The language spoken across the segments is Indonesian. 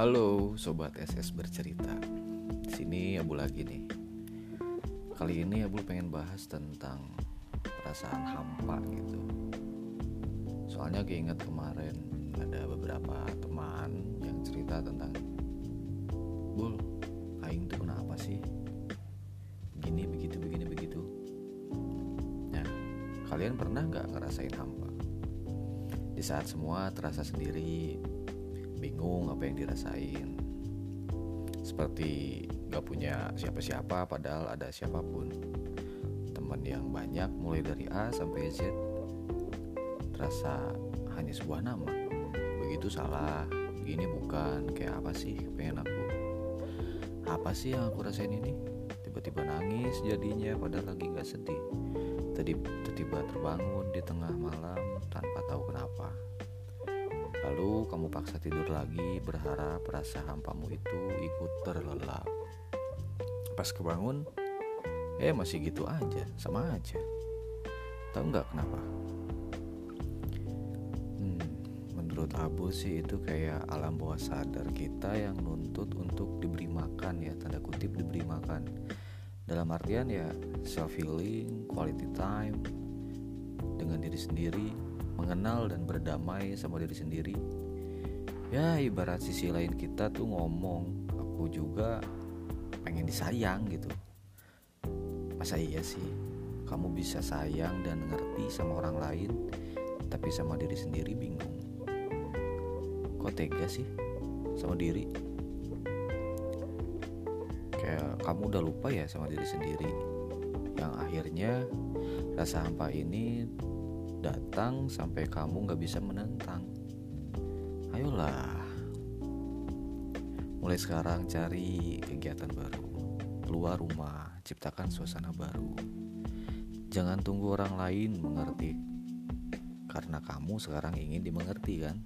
Halo sobat SS bercerita. Di sini Abu lagi nih. Kali ini Abu pengen bahas tentang perasaan hampa gitu. Soalnya keinget kemarin ada beberapa teman yang cerita tentang Bul, aing tuh kenapa sih? Gini begitu begini begitu. Nah, kalian pernah nggak ngerasain hampa? Di saat semua terasa sendiri, bingung apa yang dirasain. Seperti gak punya siapa-siapa padahal ada siapa pun. Teman yang banyak mulai dari A sampai Z terasa hanya sebuah nama. Begitu salah begini bukan kayak apa sih pengen aku? Apa sih yang aku rasain ini? Tiba-tiba nangis jadinya padahal lagi gak sedih. Tadi tiba-tiba terbangun di tengah malam tanpa tahu kenapa Lalu kamu paksa tidur lagi berharap rasa hampamu itu ikut terlelap. Pas kebangun, eh masih gitu aja, sama aja. Tahu nggak kenapa? Hmm, menurut Abu sih itu kayak alam bawah sadar kita yang nuntut untuk diberi makan ya, tanda kutip diberi makan. Dalam artian ya self healing, quality time dengan diri sendiri, mengenal dan berdamai sama diri sendiri. Ya ibarat sisi lain kita tuh ngomong aku juga pengen disayang gitu. Masa iya sih? Kamu bisa sayang dan ngerti sama orang lain tapi sama diri sendiri bingung. Kok tega sih sama diri? Kayak kamu udah lupa ya sama diri sendiri. Yang akhirnya rasa hampa ini datang sampai kamu gak bisa menentang. Ayolah, mulai sekarang cari kegiatan baru, keluar rumah, ciptakan suasana baru. Jangan tunggu orang lain mengerti, karena kamu sekarang ingin dimengerti, kan?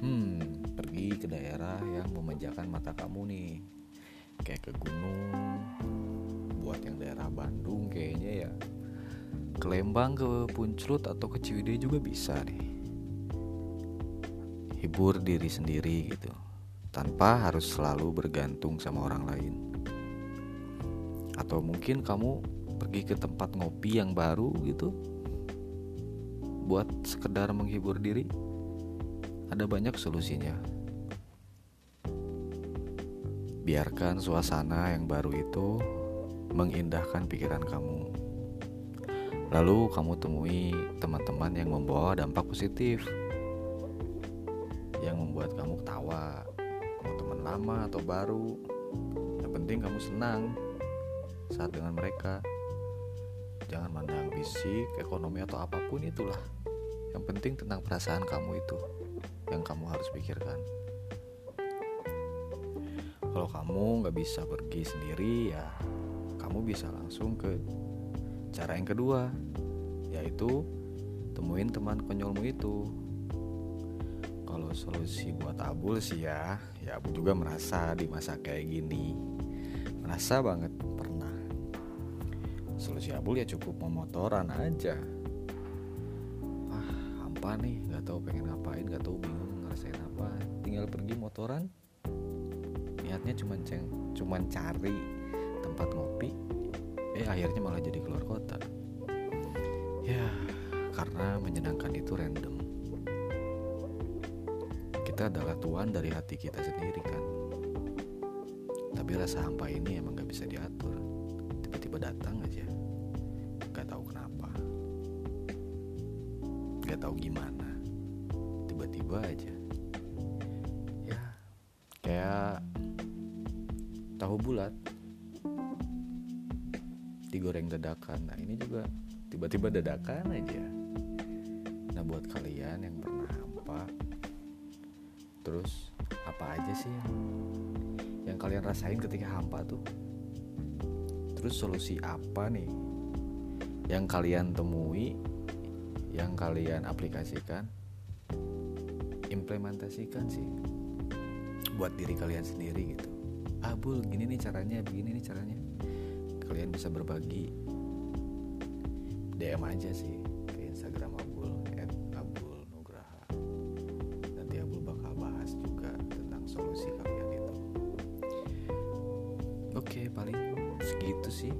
Hmm, pergi ke daerah yang memanjakan mata kamu nih, kayak ke gunung. Buat yang daerah Bandung, kayaknya ya ke Lembang, ke Punclut atau ke Ciwidey juga bisa nih. Hibur diri sendiri gitu, tanpa harus selalu bergantung sama orang lain. Atau mungkin kamu pergi ke tempat ngopi yang baru gitu, buat sekedar menghibur diri. Ada banyak solusinya. Biarkan suasana yang baru itu mengindahkan pikiran kamu Lalu kamu temui teman-teman yang membawa dampak positif. Yang membuat kamu ketawa. Mau teman lama atau baru. Yang penting kamu senang Saat dengan mereka. Jangan mandang fisik, ekonomi atau apa pun itulah. Yang penting tentang perasaan kamu itu Yang kamu harus pikirkan. Kalau kamu gak bisa pergi sendiri ya Kamu bisa langsung ke Cara yang kedua yaitu temuin teman konyolmu itu. Kalau solusi buat Abul sih ya, ya Abul juga merasa di masa kayak gini. Merasa banget pernah. Solusi Abul ya cukup memotoran aja. Ah, hampa nih, nggak tahu pengen ngapain, nggak tahu bingung ngerasain apa. Tinggal pergi motoran. Niatnya cuma ceng, cuman cari tempat ngopi, eh akhirnya malah jadi keluar kota. Ya karena menyenangkan itu random. Kita adalah tuan dari hati kita sendiri kan? Tapi rasa hampa ini emang gak bisa diatur. Tiba-tiba datang aja. Gak tahu kenapa. Gak tahu gimana. Tiba-tiba aja. Ya kayak tahu bulat digoreng dadakan. Nah ini juga tiba-tiba dadakan aja. Nah buat kalian yang pernah hampa terus apa aja sih yang yang kalian rasain ketika hampa tuh? Terus solusi apa nih yang kalian temui yang kalian aplikasikan implementasikan sih buat diri kalian sendiri gitu. Ah gini nih caranya begini nih caranya kalian bisa berbagi DM aja sih ke Instagram Abul at Abul Nugraha. Nanti Abul bakal bahas juga solusi kalian itu. Oke paling segitu sih